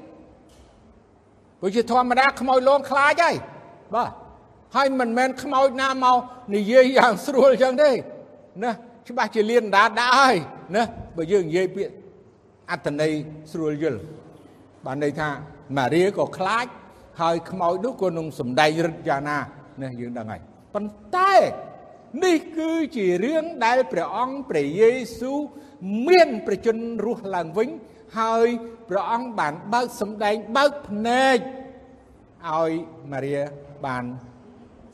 ព្រោះជាធម្មតាខ្មោចលងខ្លាចហើយបាទហើយមិនមែនខ្មោចណាមកនិយាយយ៉ាងស្រួលចឹងទេណា ច្បាស់ជាលៀនដាដាក់ហើយណាបើយើងនិយាយពាក្យអត្តន័យស្រួលយល់បានន័យថាម៉ារីក៏ខ្លាចហើយខ្មោចនោះក៏នឹងសំដែងរឹតយ៉ាងណាណាយើងដឹងហើយប៉ុន្តែនេះគឺជារឿងដែលព្រះអង្គព្រះយេស៊ូវមានប្រជញ្ញរស់ឡើងវិញ ហើយព្រះអង្គបានបើកសម្ដែងបើកភ្នែកឲ្យម៉ារីបាន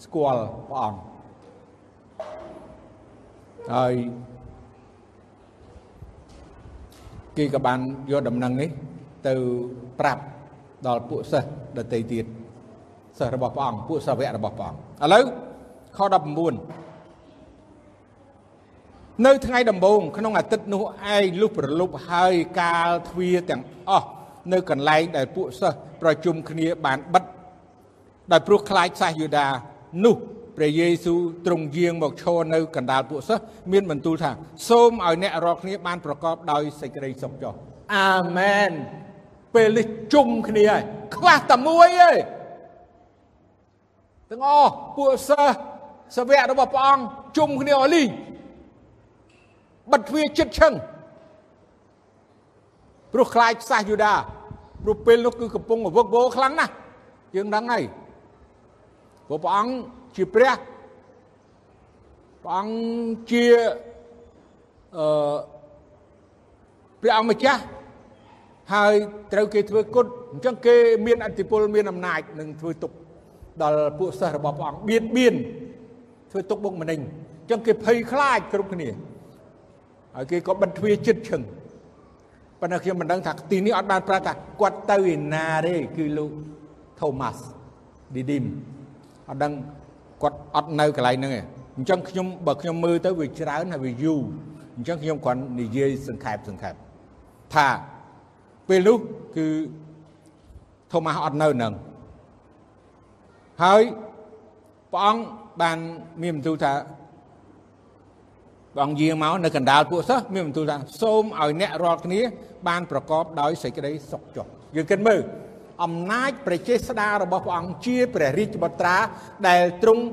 ស្គាល់ព្រះអង្គ ហើយគេក៏បានយកដំណឹងនេះ ទៅប្រាប់ដល់ពួកសិស្សដទៃទៀតសិស្សរបស់ព្រះអង្គពួកសាវករបស់ព្រះអង្គឥឡូវខ19នៅថ្ងៃដំបូងក្នុងអាទិត្យនោះឯងលុះប្រលប់ហើយកាលទ្វារទាំងអស់នៅកន្លែងដែលពួកសិស្សប្រជុំគ្នាបានបិទដោយព្រោះខ្លាចសាសយូដានោះ ព្រះយេស៊ូវទ្រង់យាងមកឈរនៅកណ្ដាលពួកសិស្សមានបន្ទូលថាសូមឲ្យអ្នករាល់គ្នាបានប្រកបដោយសេចក្តីសុខចុះអាមែនពេលនេះជុំគ្នាហើយខ្វះតែមួយទេទាំងអស់ពួកសិស្សសាវករបស់ព្រះអង្គជុំគ្នាអលីបិទទ្វារចិត្តឈឹងព្រោះខ្លាចខ្សះយូដាព្រោះពេលនោះគឺកំពុងវឹកវរខ្លាំងណាស់យើងដឹងហើយព្រោះព្រះអង្គ ជាព្រះព្រះអង្គជាអឺព្រះអង្គម្ចាស់ហើយត្រូវគេធ្វើគុតអញ្ចឹងគេមានអធិពលមានអំណាចនឹងធ្វើទុកដល់ពួកសិស្សរបស់ព្រះអង្គបៀតបៀនធ្វើទុកបុកម្នេញអញ្ចឹងគេភ័យខ្លាចគ្រប់គ្នាហើយគេក៏បិទទ្វារចិត្តឈឹងប៉ុន្តែខ្ញុំមិនដឹងថាទីនេះអត់បានប្រាប់ថាគាត់ទៅឯណាទេគឺលោក Thomas Didim អត់ដឹង គាត់អត់នៅកន្លែងហ្នឹងទេអញ្ចឹងខ្ញុំបើខ្ញុំមើលទៅវាច្រើនហើយវាយូរអញ្ចឹងខ្ញុំគ្រាន់និយាយសង្ខេបសង្ខេបថាពេលនោះគឺថូម៉ាស់អត់នៅនឹងហើយព្រះអង្គបានមានបន្ទូលថាព្រះអង្គយាងមកនៅកណ្ដាលពួកសិស្សមានបន្ទូលថាសូមឲ្យអ្នករាល់គ្នាបានប្រកបដោយសេចក្តីសុខចុះយើងគិតមើល អំណាចប្រជាស្ដាររបស់ព្រះអង្គជាព្រះរាជបុត្រាដែលទ្រង់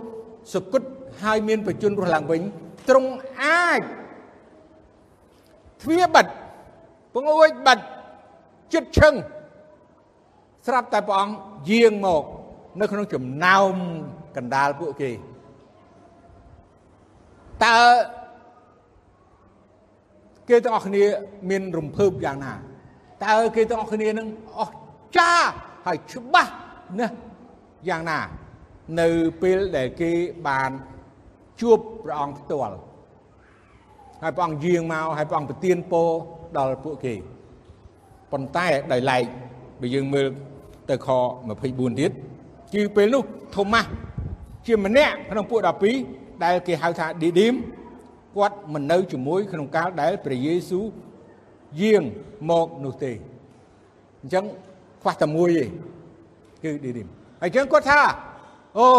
សុគតហើយមានបជនរស់ឡើងវិញទ្រង់អាចទ្វាបិទពងអួយបិទចិត្តឈឹងស្រាប់តែព្រះអង្គយាងមកនៅក្នុងចំណោមកណ្ដាលពួកគេតើគេទាំងអស់គ្នាមានរំភើបយ៉ាងណាតើគេទាំងអស់គ្នានឹងអស់ ចាហើយច្បាស់ណាស់យ៉ាងណា នៅពេលដែលគេបានជួបព្រះអង្គផ្ទាល់ហើយព្រះអង្គយាងមកហើយព្រះអង្គប្រទានពរដល់ពួកគេប៉ុន្តែដោយឡែកបើយើងមើលទៅខ24ទៀតគឺពេលនោះថូម៉ាស់ជាម្នាក់ក្នុងពួក12ដែលគេហៅថាឌីឌីមគាត់មិននៅជាមួយក្នុងកាលដែលព្រះយេស៊ូវយាងមកនោះទេអញ្ចឹង ខ្វះតែមួយទេគឺឌីឌីមហើយអញ្ចឹងគាត់ថាអូ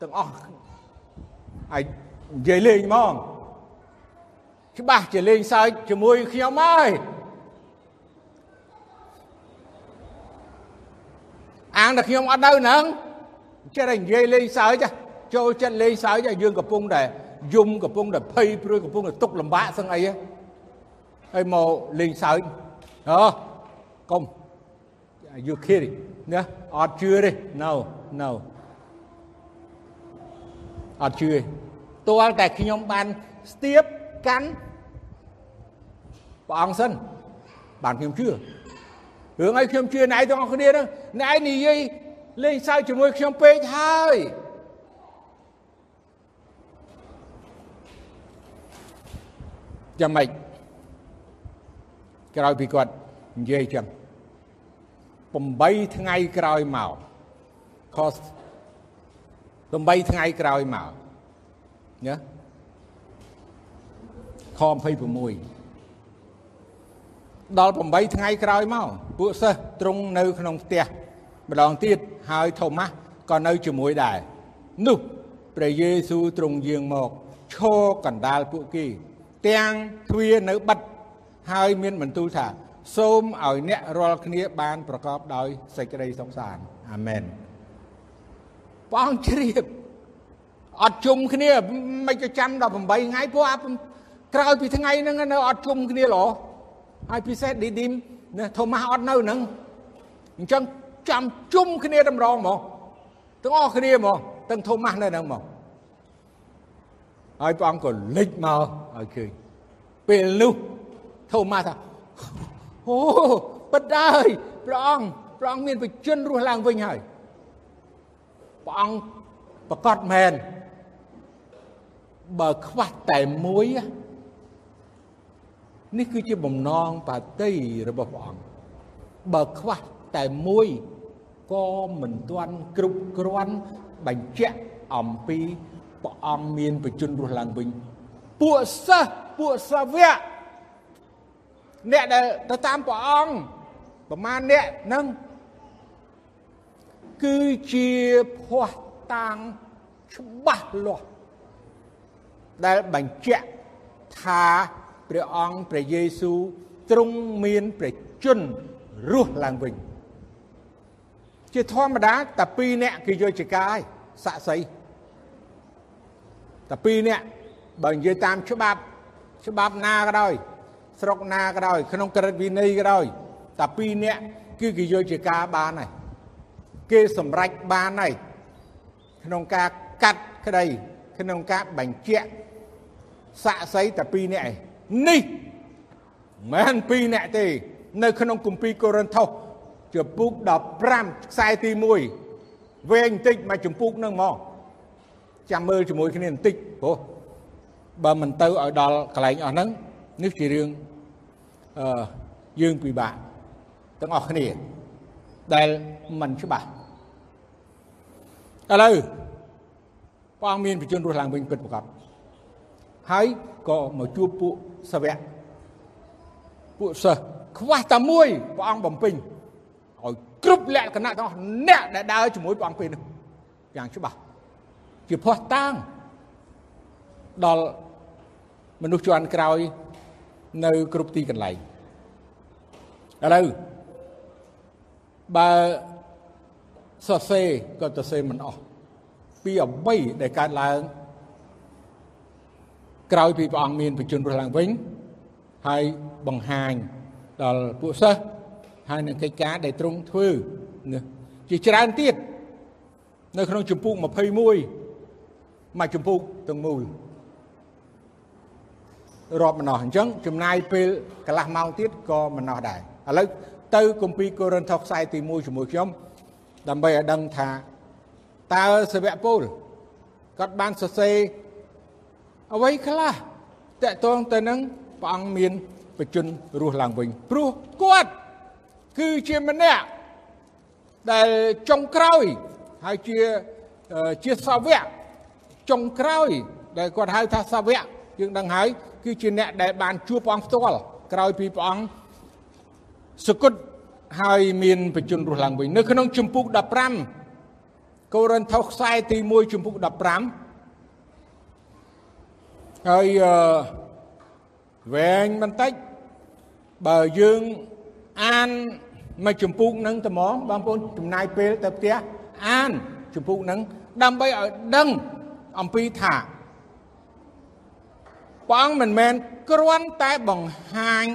ទាំងអស់ហើយនិយាយលេងហ្មងច្បាស់ជាលេងសើចជាមួយខ្ញុំហើយអាងតែខ្ញុំអត់នៅហ្នឹងចេះតែនិយាយលេងសើចចូលចិត្តលេងសើចយើងកំពុងតែយំកំពុងតែភ័យព្រួយកំពុងតែទុកលំបាកសឹងអីហើយមកលេងសើចអូកុំ you kidding ណាអត់ជឿទេ no no អត់ជឿទេទាល់តែខ្ញុំបានស្ទាបកាន់ព្រះអង្គសិនបានខ្ញុំជឿរឿងអីខ្ញុំជឿណែទាំងអស់គ្នាហ្នឹងណែនិយាយលេងសើចជាមួយខ្ញុំពេកហើយយ៉ាងម៉េចក្រោយពីគាត់និយាយចឹង 8ថ្ងៃក្រោយមកខុស8ថ្ងៃក្រោយមកណាខ26ដល់8ថ្ងៃក្រោយមកពួកសិស្សទ្រង់នៅក្នុងផ្ទះម្ដងទៀតហើយថូម៉ាស់ក៏នៅជាមួយដែរនោះព្រះយេស៊ូវទ្រង់យាងមកឈរកណ្ដាលពួកគេ ទាំងទ្វារនៅបិទហើយមានបន្ទូលថា សូមឲ្យអ្នករាល់គ្នាបានប្រកបដោយសេចក្តីសុខសាន្តអាមែនព្រះអង្គជ្រាបអត់ជុំគ្នាមិនក៏ចាំដល់8ថ្ងៃព្រោះអាក្រោយពីថ្ងៃហ្នឹងនៅអត់ជុំគ្នាឡោហើយពិសេសឌីឌីមណាថូម៉ាស់អត់នៅហ្នឹងអញ្ចឹងចាំជុំគ្នាតម្រងហ្មងទាំងអស់គ្នាហ្មងទាំងថូម៉ាស់នៅហ្នឹងហ្មងហើយព្រះអង្គក៏លេចមកឲ្យឃើញពេលនោះថូម៉ាស់ថា អូពិតដែរព្រះអង្គព្រះអង្គមានបជនរស់ឡើងវិញហើយព្រះអង្គប្រកាសមែនបើខ្វះតែមួយនេះគឺជាបំណងបាតីរបស់ព្រះអង្គបើខ្វះតែមួយក៏មិនទាន់គ្រប់គ្រាន់បញ្ជាក់អំពីព្រះអង្គមានបជនរស់ឡើងវិញពួកសិស្សពួកសាវក អ្នកដែលទៅតាមព្រះអង្គប្រមាណអ្នកនឹងគឺជាភ័ស្តុតាងច្បាស់លាស់ដែលបញ្ជាក់ថាព្រះអង្គព្រះយេស៊ូវទ្រង់មានព្រះជន្មរស់ឡើងវិញជាធម្មតាតែ2នាក់គេយកជាកាយសាក់សីតែ2នាក់បើនិយាយតាមច្បាប់ច្បាប់ណាក៏ដោយ ស្រុកណាក៏ដោយក្នុងក្រឹតវិន័យក៏ដោយតែ2នាក់គឺគេយកជាការបានហើយគេសម្រេចបានហើយក្នុងការកាត់ក្តីក្នុងការបញ្ជាក់សាក់សីតែ2នាក់ឯងនេះមិនពីរអ្នកទេ នៅ ក្នុងគម្ពីរកូរិនថូសជំពូក15ខ្សែទី1វែងបន្តិចមកជំពូកនឹងមកចាំមើលជាមួយគ្នាបន្តិចព្រោះបើមិនទៅឲ្យដល់កន្លែងអស់ហ្នឹង នេះជារឿងអឺយើងពិបាកទាំងអស់គ្នាដែលមិនច្បាស់ឥឡូវព្រះអង្គមានបញ្ជនរស់ឡើងវិញពិតប្រាកដហើយក៏មកជួបពួកសាវកពួកសិស្សខ្វះតែមួយព្រះអង្គបំពេញឲ្យគ្រប់លក្ខណៈទាំងអស់អ្នកដែលដើរជាមួយព្រះអង្គពេលនេះយ៉ាងច្បាស់ជាភ័ស្តុតាងដល់មនុស្សជាន់ក្រោយ នៅគ្រប់ទីកន្លែងឥឡូវបើសរសេរក៏សរសេរមិនអស់ពីអ្វីដែលកើតឡើងក្រោយពីព្រះអង្គមានបញ្ជនរស់ឡើងវិញហើយបង្ហាញដល់ពួកសិស្សហើយនឹងកិច្ចការដែលទ្រង់ធ្វើជាច្រើនទៀតនៅក្នុងចម្ពោះ21មកចម្ពោះទាំងមូល រាប់ម្ដងអញ្ចឹងចំណាយពេលកន្លះម៉ោងទៀតក៏មិនណោះដែរឥឡូវទៅគម្ពីរកូរិនថូសខ្សែទី1ជាមួយខ្ញុំដើម្បីឲ្យដឹងថាតើសាវកពូលគាត់បានសរសេរអ្វីខ្លះតកតងទៅនឹងព្រះអង្គមានបជនរស់ឡើងវិញព្រោះគាត់គឺជាម្នាក់ដែលចុងក្រោយហើយជាជាសាវកចុងក្រោយដែលគាត់ហៅថាសាវកយើងដឹងហើយ គឺជាអ្នកដែលបានជួបព្រះអង្គផ្ទាល់ក្រោយពីព្រះអង្គសគុតហើយមានបជនរស់ឡើងវិញនៅក្នុងជំពូក15កូរិនថូសខ្សែទី1ជំពូក15ហើយវែងបន្តិចបើយើងអានមកចម្ពោះនឹងត្មងបងប្អូនចំណាយពេលទៅផ្ទះអានចម្ពោះនឹងដើម្បីឲ្យដឹងអំពីថា ព្រះអង្គមិនមែនគ្រាន់តែបង្ហាញ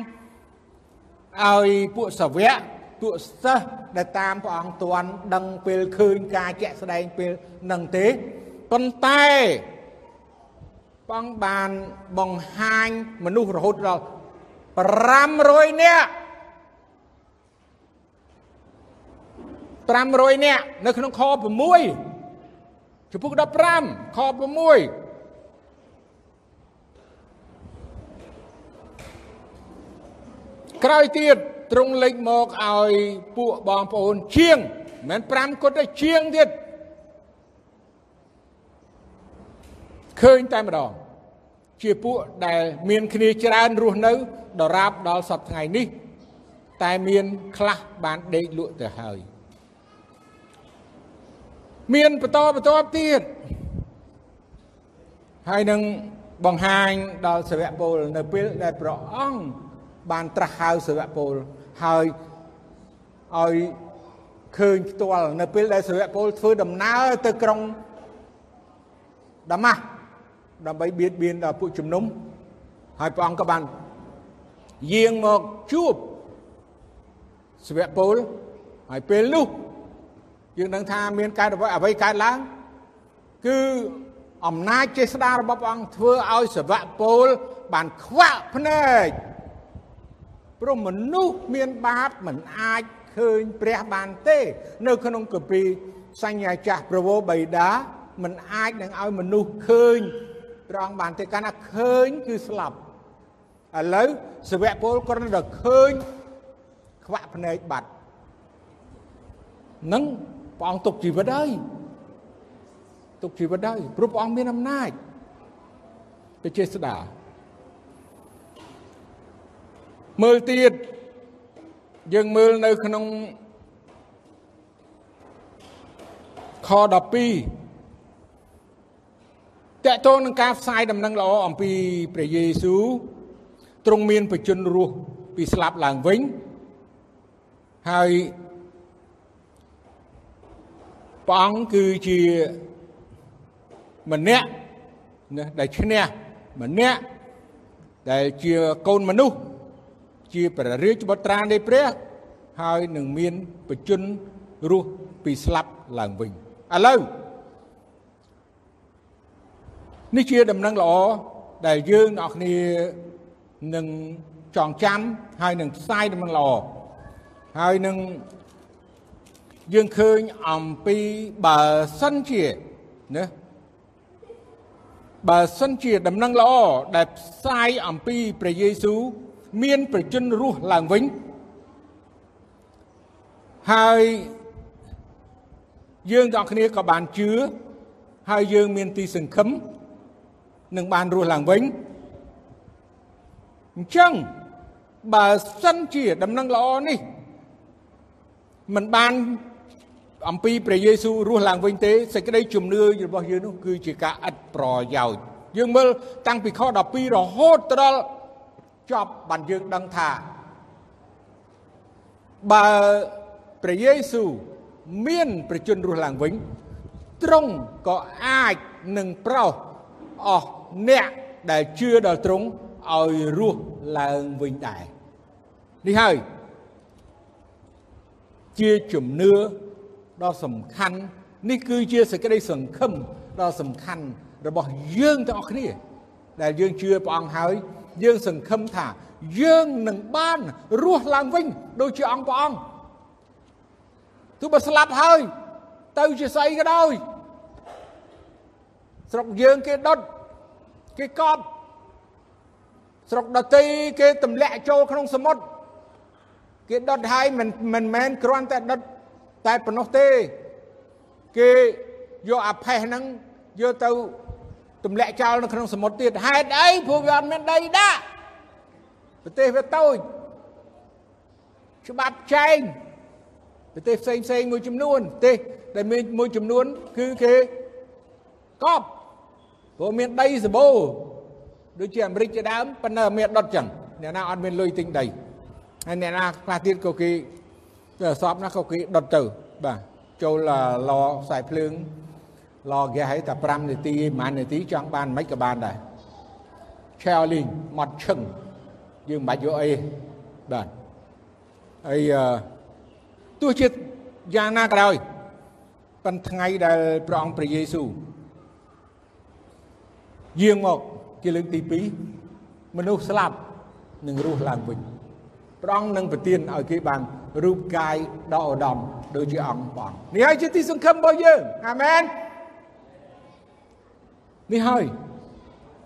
ឲ្យពួកសាវកពួកសិស្សដែលតាមព្រះអង្គទាន់ដឹងពេលឃើញការជាក់ស្ដែងពេលនឹងទេប៉ុន្តែបងបានបង្ហាញមនុស្សរហូតដល់500នាក់500នាក់នៅក្នុងខ6ចំពុក15ខ6 ក្រោយទៀតទ្រង់លេចមកឲ្យពួកបងប្អូនជាងមិន5គត់ទេជាងទៀតឃើញតែម្ដងជាពួកដែលមានគ្នាច្រើនរស់នៅដរាបដល់សប្តាហ៍នេះ តែមានខ្លះបានដេកលក់ទៅហើយមានបន្តបន្តទៀតហើយនឹងបង្ហាញដល់សាវកពលនៅពេលដែលព្រះអង្គ បានត្រាស់ហៅសាវកពលហើយឲ្យឃើញផ្ទាល់នៅពេលដែលសាវកពលធ្វើដំណើរទៅក្រុងដាម៉ាស់ដើម្បីបៀតបៀនដល់ពួកជំនុំហើយព្រះអង្គក៏បានយាងមកជួបសាវកពលហើយពេលនោះយើងដឹងថាមានកើតអ្វីកើតឡើងគឺអំណាចចេស្តារបស់ព្រះអង្គធ្វើឲ្យសាវកពលបានខ្វាក់ភ្នែក ព្រោះមនុស្សមានបាបមិនអាចឃើញព្រះបានទេ នៅ ក្នុងគម្ពីរសញ្ញាចាស់ប្រវោបៃតាមិនអាចនឹងឲ្យមនុស្សឃើញព្រះអង្គបានទេកាលណាឃើញគឺស្លាប់ឥឡូវសាវកពលគ្រាន់តែឃើញខ្វាក់ភ្នែកបាត់នឹងព្រះអង្គទុកជីវិតហើយទុកជីវិតហើយព្រោះព្រះអង្គមានអំណាចទៅចេស្តា មើលទៀតយើងមើលនៅក្នុងខ12តកតងនឹងការផ្សាយដំណឹងល្អអំពីព្រះយេស៊ូវទ្រង់មានបជនរស់ពីស្លាប់ឡើងវិញហើយព្រះអង្គគឺជាម្នាក់ណាដែលឈ្នះម្នាក់ដែលជាកូនមនុស្ស ជាព្រះរាជបុត្រានៃព្រះហើយនឹងមានបជនរស់ពីស្លាប់ឡើងវិញឥឡូវនេះជាដំណឹងល្អដែលយើងអ្នកគ្នានឹងចងចាំហើយនឹងផ្សាយដំណឹងល្អហើយនឹងយើងឃើញអំពីបើសិនជាណាបើសិនជាដំណឹងល្អដែលផ្សាយអំពីព្រះយេស៊ូវ មានប្រជជនរស់ឡើងវិញហើយយើងទាំងគ្នាក៏បានជឿហើយយើងមានទីសង្ឃឹមនឹងបានរស់ឡើងវិញអញ្ចឹងបើសិនជាដំណឹងល្អនេះมันបានអំពីព្រះយេស៊ូវរស់ឡើងវិញទេសេចក្តីជំនឿរបស់យើងនោះគឺជាការឥតប្រយោជន៍យើងមើលតាំងពីខ12រហូតដល់ ចប់បានយើងដឹងថាបើព្រះយេស៊ូវមានប្រជជនរស់ឡើងវិញទ្រង់ក៏អាចនឹងប្រោសអស់អ្នកដែលជឿដល់ទ្រង់ឲ្យរស់ឡើងវិញដែរនេះហើយជាជំនឿដ៏សំខាន់នេះគឺជាសេចក្តីសង្ឃឹមដ៏សំខាន់របស់យើងទាំងអស់គ្នា ដែលយើងជឿព្រះអង្គហើយ យើងសង្ឃឹមថាយើងនឹងបានរស់ឡើងវិញដូចជាអង្គព្រះអង្គទោះបើស្លាប់ហើយទៅជាស្អីក៏ដោយស្រុកយើងគេដុតគេកប់ស្រុកដតីគេទម្លាក់ចូលក្នុងសមុទ្រគេដុតហើយមិនមិនមែនគ្រាន់តែដុតតែប៉ុណ្ណោះទេគេយកអាផេះហ្នឹងយកទៅ ទម្លាក់ចោលនៅក្នុងសមុទ្រទៀតហេតុអីព្រោះវាអត់មានដីដាក់ប្រទេសវាតូចច្បាប់ចែងប្រទេសផ្សេងផ្សេងមួយចំនួនប្រទេសដែលមានមួយចំនួនគឺគេកប់ព្រោះមានដីសម្បូរដូចជាអាមេរិកជាដើមប៉ុន្តែមានដុតចឹងអ្នកណាអត់មានលុយទិញដីហើយអ្នកណាខ្លះទៀតក៏គេសពណាក៏គេដុតទៅបាទចូលឡខ្សែភ្លើង ឡហ្គាសឲ្យតែ5នាទីប្រហែលនាទីចង់បានមិនក៏បានដែរឆែលីងមកឈឹងយើងមិនបាច់យកអីបាទហើយទោះជាយ៉ាងណាក៏ដោយប៉ុន្តែថ្ងៃដែលព្រះអង្គព្រះយេស៊ូវយាងមកជាលើកទី2មនុស្សស្លាប់នឹងរស់ឡើងវិញព្រះអង្គនឹងប្រទានឲ្យគេបានរូបកាយដ៏ឧត្តមដូចជាអង្គព្រះនេះហើយជាទីសង្ឃឹមរបស់យើងអាមែន នេះហើយ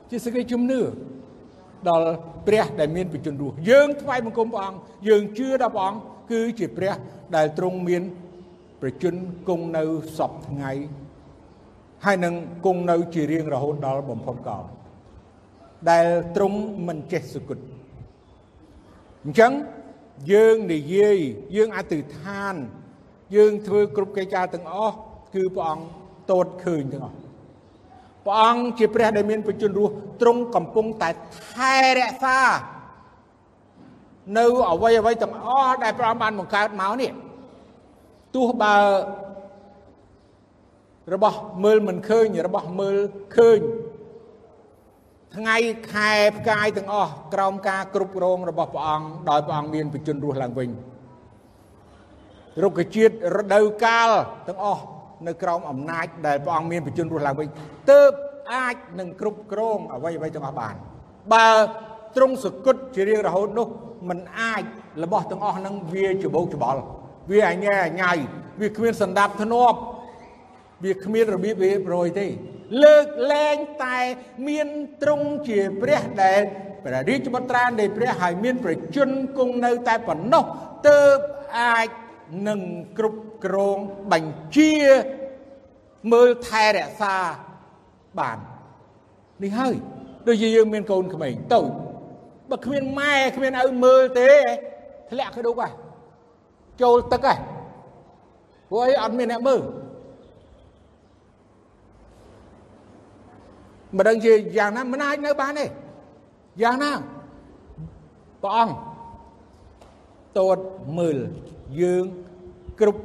ជាសេចក្តីជំនឿដល់ព្រះដែលមានបជនរស់យើងថ្វាយបង្គំព្រះអង្គយើងជឿដល់ព្រះអង្គគឺជាព្រះដែលទ្រង់មានប្រជជនគង់នៅសពថ្ងៃហើយនឹងគង់នៅជារៀងរហូតដល់បំផុតកាលដែលទ្រង់មិនចេះសុគតអញ្ចឹងយើងនិយាយយើងអធិដ្ឋាន យើងធ្វើគ្រប់កិច្ចការទាំងអស់គឺព្រះអង្គតូតឃើញទាំងអស់ ព្រះអង្គជាព្រះដែលមានបជនរស់ទ្រង់កំពុងតែថែរក្សានៅអវ័យអវ័យទាំងអស់ដែលព្រះអង្គបានបង្កើតមកនេះទោះបើរបស់មើលមិនឃើញរបស់មើលឃើញថ្ងៃខែផ្កាយទាំងអស់ក្រោមការគ្រប់គ្រងរបស់ព្រះអង្គដោយព្រះអង្គមានបជនរស់ឡើងវិញរុក្ខជាតិរដូវកាលទាំងអស់ នៅក្រោមអំណាចដែលព្រះអង្គមានបជនរស់ឡើងវិញទើបអាចនឹងគ្រប់គ្រងអ្វីអ្វីទាំងអស់បាន បើទ្រង់សគត់ជារៀងរហូតនោះมันអាចរបស់ទាំងអស់ហ្នឹងវាច្បោកច្បល់វាអញ្ញែអញ្ញៃវាគ្មានសន្តាប់ធ្នាប់វាគ្មានរបៀបរៀបរយទេ លើកលែងតែមានទ្រង់ជាព្រះដែលព្រះរាជបុត្រានៃព្រះហើយមានប្រជជនគង់នៅតែប៉ុណ្ណោះទើបអាច នឹងគ្រប់គ្រងបញ្ជាមើលថែរក្សាបាននេះហើយដូចជាយើងមានកូនក្មេងតូចបើគ្មានម៉ែគ្មានឪមើលទេធ្លាក់ក្ដុកហ่ะចូលទឹកហ่ะព្រោះអីអត់មានអ្នកមើលមិនដឹងជាយ៉ាងណាមិនអាចនៅបានទេយ៉ាងណាព្រះអង្គតតមើល យើងគ្រប់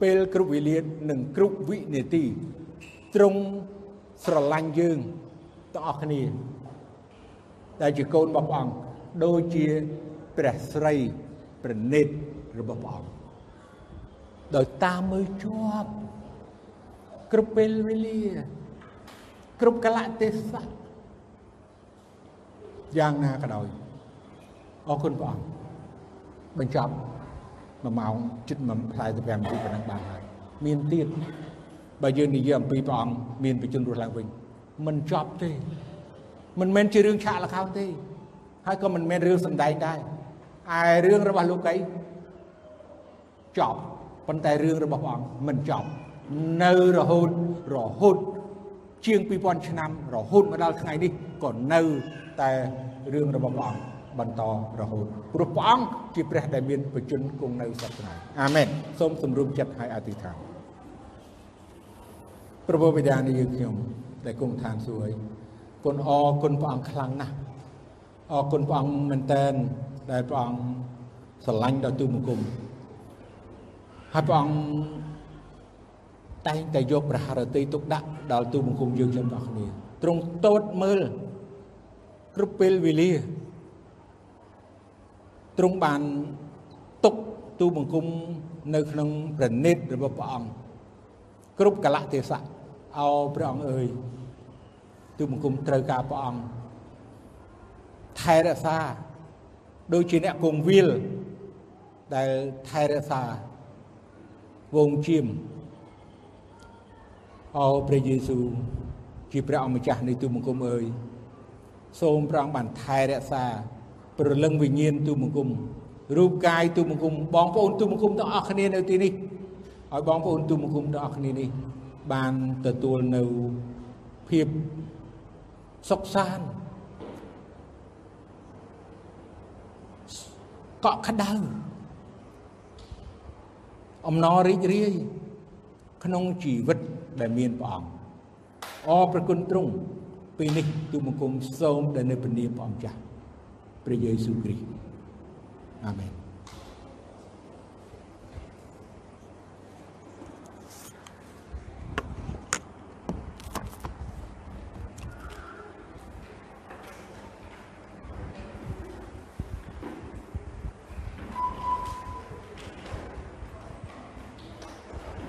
ពេលគ្រប់វេលានិងគ្រប់វិនាទីទ្រង់ស្រឡាញ់យើងទាំងអស់គ្នាដែលជាកូនរបស់ព្រះអង្គដូចជាព្រះស្រីប្រណិតរបស់ព្រះអង្គដោយតាមមើលជាប់គ្រប់ពេលវេលាគ្រប់កលៈទេសៈយ៉ាងណាក៏ដោយអរគុណព្រះអង្គបញ្ចប់ 1ម៉ោងជិត45នាទីប៉ុណ្ណឹងបានហើយមានទៀតបើយើងនិយាយអំពីព្រះអង្គមានបជនរស់ឡើងវិញមិនចប់ទេមិនមែនជារឿងឆាកលខោនទេ ហើយក៏មិនមែនរឿងសំដែងដែរឯរឿងរបស់លោកីចប់ប៉ុន្តែរឿងរបស់ព្រះអង្គមិនចប់នៅរហូតរហូតជាង2000ឆ្នាំរហូតមកដល់ថ្ងៃនេះក៏នៅតែរឿងរបស់ព្រះអង្គ បន្តរហូតព្រោះព្រះអង្គជាព្រះដែលមានបជនគង់នៅសព្វថ្ងៃអាមែនសូមសម្រុំចិត្តឲ្យអធិដ្ឋានព្រះបិតានៃយើងខ្ញុំដែលគង់ឋានសួគ៌គុណអរគុណព្រះអង្គខ្លាំងណាស់អរគុណព្រះអង្គមែនតែនដែលព្រះអង្គស្រឡាញ់ដល់ទូបង្គំហើយព្រះអង្គតែងតែយកព្រះハរតីទុកដាក់ដល់ទូបង្គំយើងខ្ញុំទាំងគ្នាទ្រង់តូតមើលគ្រប់ពេលវេលា ទ្រង់បានទុកទូបង្គំនៅក្នុងប្រណិតរបស់ព្រះអង្គគ្រប់កលៈទេសៈអោព្រះអង្គអើយទូបង្គំត្រូវការព្រះអង្គថែរក្សាដូចជាអ្នកគង់វិលដែលថែរក្សាវងជៀមអោព្រះយេស៊ូវជាព្រះអម្ចាស់នៃទូបង្គំអើយសូមព្រះអង្គបានថែរក្សា ព្រលឹងវិញ្ញាណទូបង្គំរូបកាយទូបង្គំបងប្អូនទូបង្គំទាំងអស់គ្នានៅទីនេះឲ្យបងប្អូនទូបង្គំទាំងអស់គ្នានេះ បានទទួលនៅភាពសុខសាន្តកក់ក្ដៅអំណររីករាយក្នុងជីវិតដែលមានព្រះអង្គអរប្រគុណទ្រង់ពេលនេះទូបង្គំសូមដែលនៅព្រះនាមព្រះអង្គចាស់ ព្រះយេស៊ូវគ្រីស្ទអាមែន